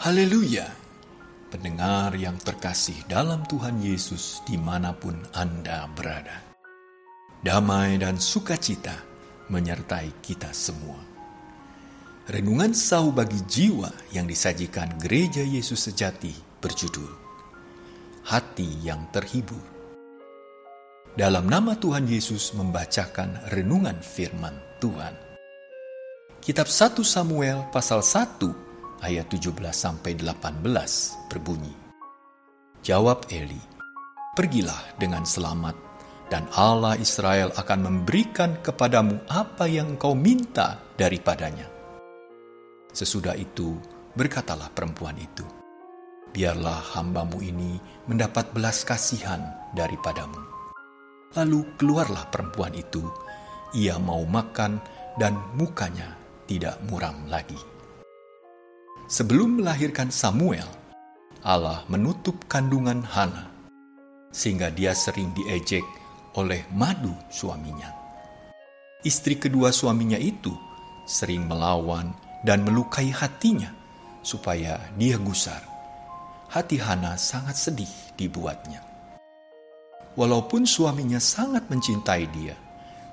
Haleluya! Pendengar yang terkasih dalam Tuhan Yesus di mana pun Anda berada. Damai dan sukacita menyertai kita semua. Renungan sau bagi jiwa yang disajikan Gereja Yesus Sejati berjudul Hati yang Terhibur. Dalam nama Tuhan Yesus membacakan renungan firman Tuhan. Kitab 1 Samuel pasal 1 ayat 17 sampai 18 berbunyi. Jawab Eli, "Pergilah dengan selamat dan Allah Israel akan memberikan kepadamu apa yang engkau minta daripadanya." Sesudah itu, berkatalah perempuan itu, "Biarlah hambamu ini mendapat belas kasihan daripadamu." Lalu keluarlah perempuan itu, ia mau makan dan mukanya tidak muram lagi. Sebelum melahirkan Samuel, Allah menutup kandungan Hana, sehingga dia sering diejek oleh madu suaminya. Istri kedua suaminya itu sering melawan dan melukai hatinya supaya dia gusar. Hati Hana sangat sedih dibuatnya. Walaupun suaminya sangat mencintai dia,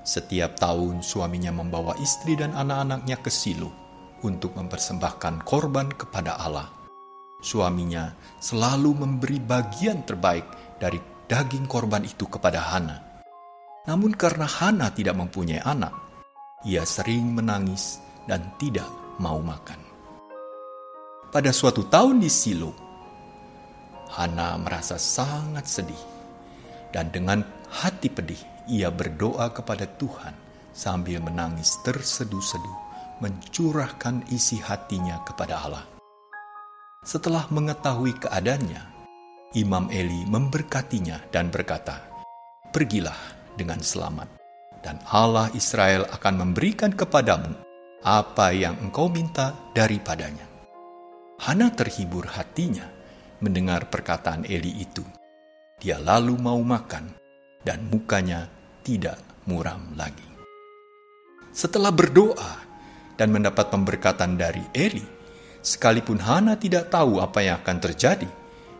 setiap tahun suaminya membawa istri dan anak-anaknya ke Silo untuk mempersembahkan korban kepada Allah. Suaminya selalu memberi bagian terbaik dari daging korban itu kepada Hana. Namun karena Hana tidak mempunyai anak, ia sering menangis dan tidak mau makan. Pada suatu tahun di Silo, Hana merasa sangat sedih dan dengan hati pedih ia berdoa kepada Tuhan sambil menangis terseduh-seduh, mencurahkan isi hatinya kepada Allah. Setelah mengetahui keadaannya, Imam Eli memberkatinya dan berkata, "Pergilah dengan selamat, dan Allah Israel akan memberikan kepadamu apa yang engkau minta daripadanya." Hana terhibur hatinya mendengar perkataan Eli itu. Dia lalu mau makan, dan mukanya tidak muram lagi. Setelah berdoa dan mendapat pemberkatan dari Eli, sekalipun Hana tidak tahu apa yang akan terjadi,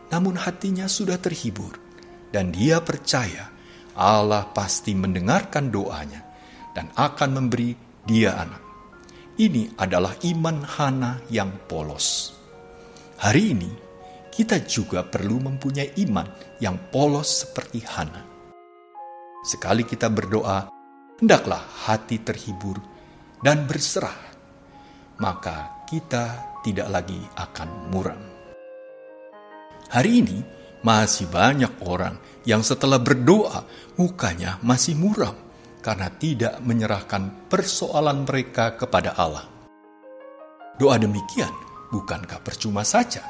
namun hatinya sudah terhibur dan dia percaya Allah pasti mendengarkan doanya dan akan memberi dia anak. Ini adalah iman Hana yang polos. Hari ini, kita juga perlu mempunyai iman yang polos seperti Hana. Sekali kita berdoa, hendaklah hati terhibur dan berserah, maka kita tidak lagi akan muram. Hari ini masih banyak orang yang setelah berdoa mukanya masih muram karena tidak menyerahkan persoalan mereka kepada Allah. Doa demikian bukankah percuma saja?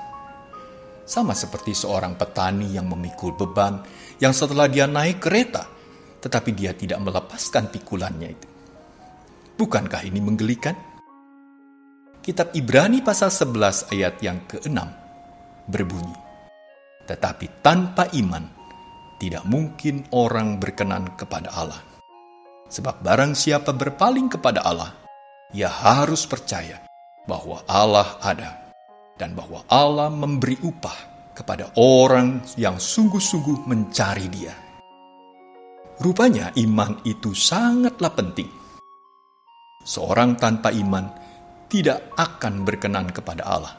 Sama seperti seorang petani yang memikul beban yang setelah dia naik kereta tetapi dia tidak melepaskan pikulannya itu. Bukankah ini menggelikan? Kitab Ibrani pasal 11 ayat yang ke-6 berbunyi, Tetapi tanpa iman, tidak mungkin orang berkenan kepada Allah. Sebab barang siapa berpaling kepada Allah, ia harus percaya bahwa Allah ada dan bahwa Allah memberi upah kepada orang yang sungguh-sungguh mencari dia. Rupanya iman itu sangatlah penting. Seorang tanpa iman tidak akan berkenan kepada Allah.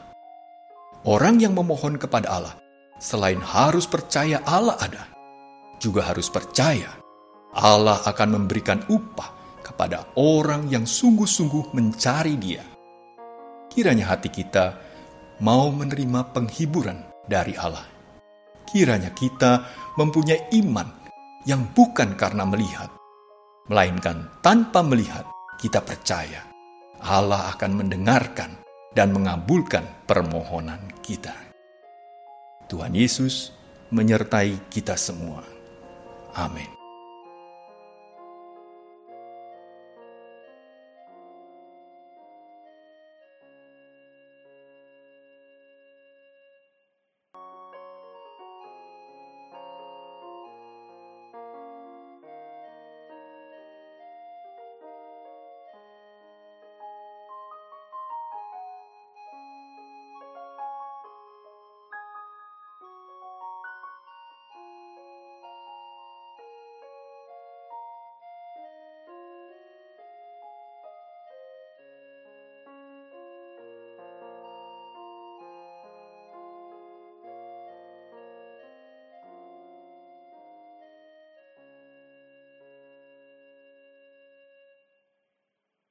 Orang yang memohon kepada Allah, selain harus percaya Allah ada, juga harus percaya Allah akan memberikan upah kepada orang yang sungguh-sungguh mencari Dia. Kiranya hati kita mau menerima penghiburan dari Allah. Kiranya kita mempunyai iman yang bukan karena melihat, melainkan tanpa melihat kita percaya Allah akan mendengarkan dan mengabulkan permohonan kita. Tuhan Yesus menyertai kita semua. Amin.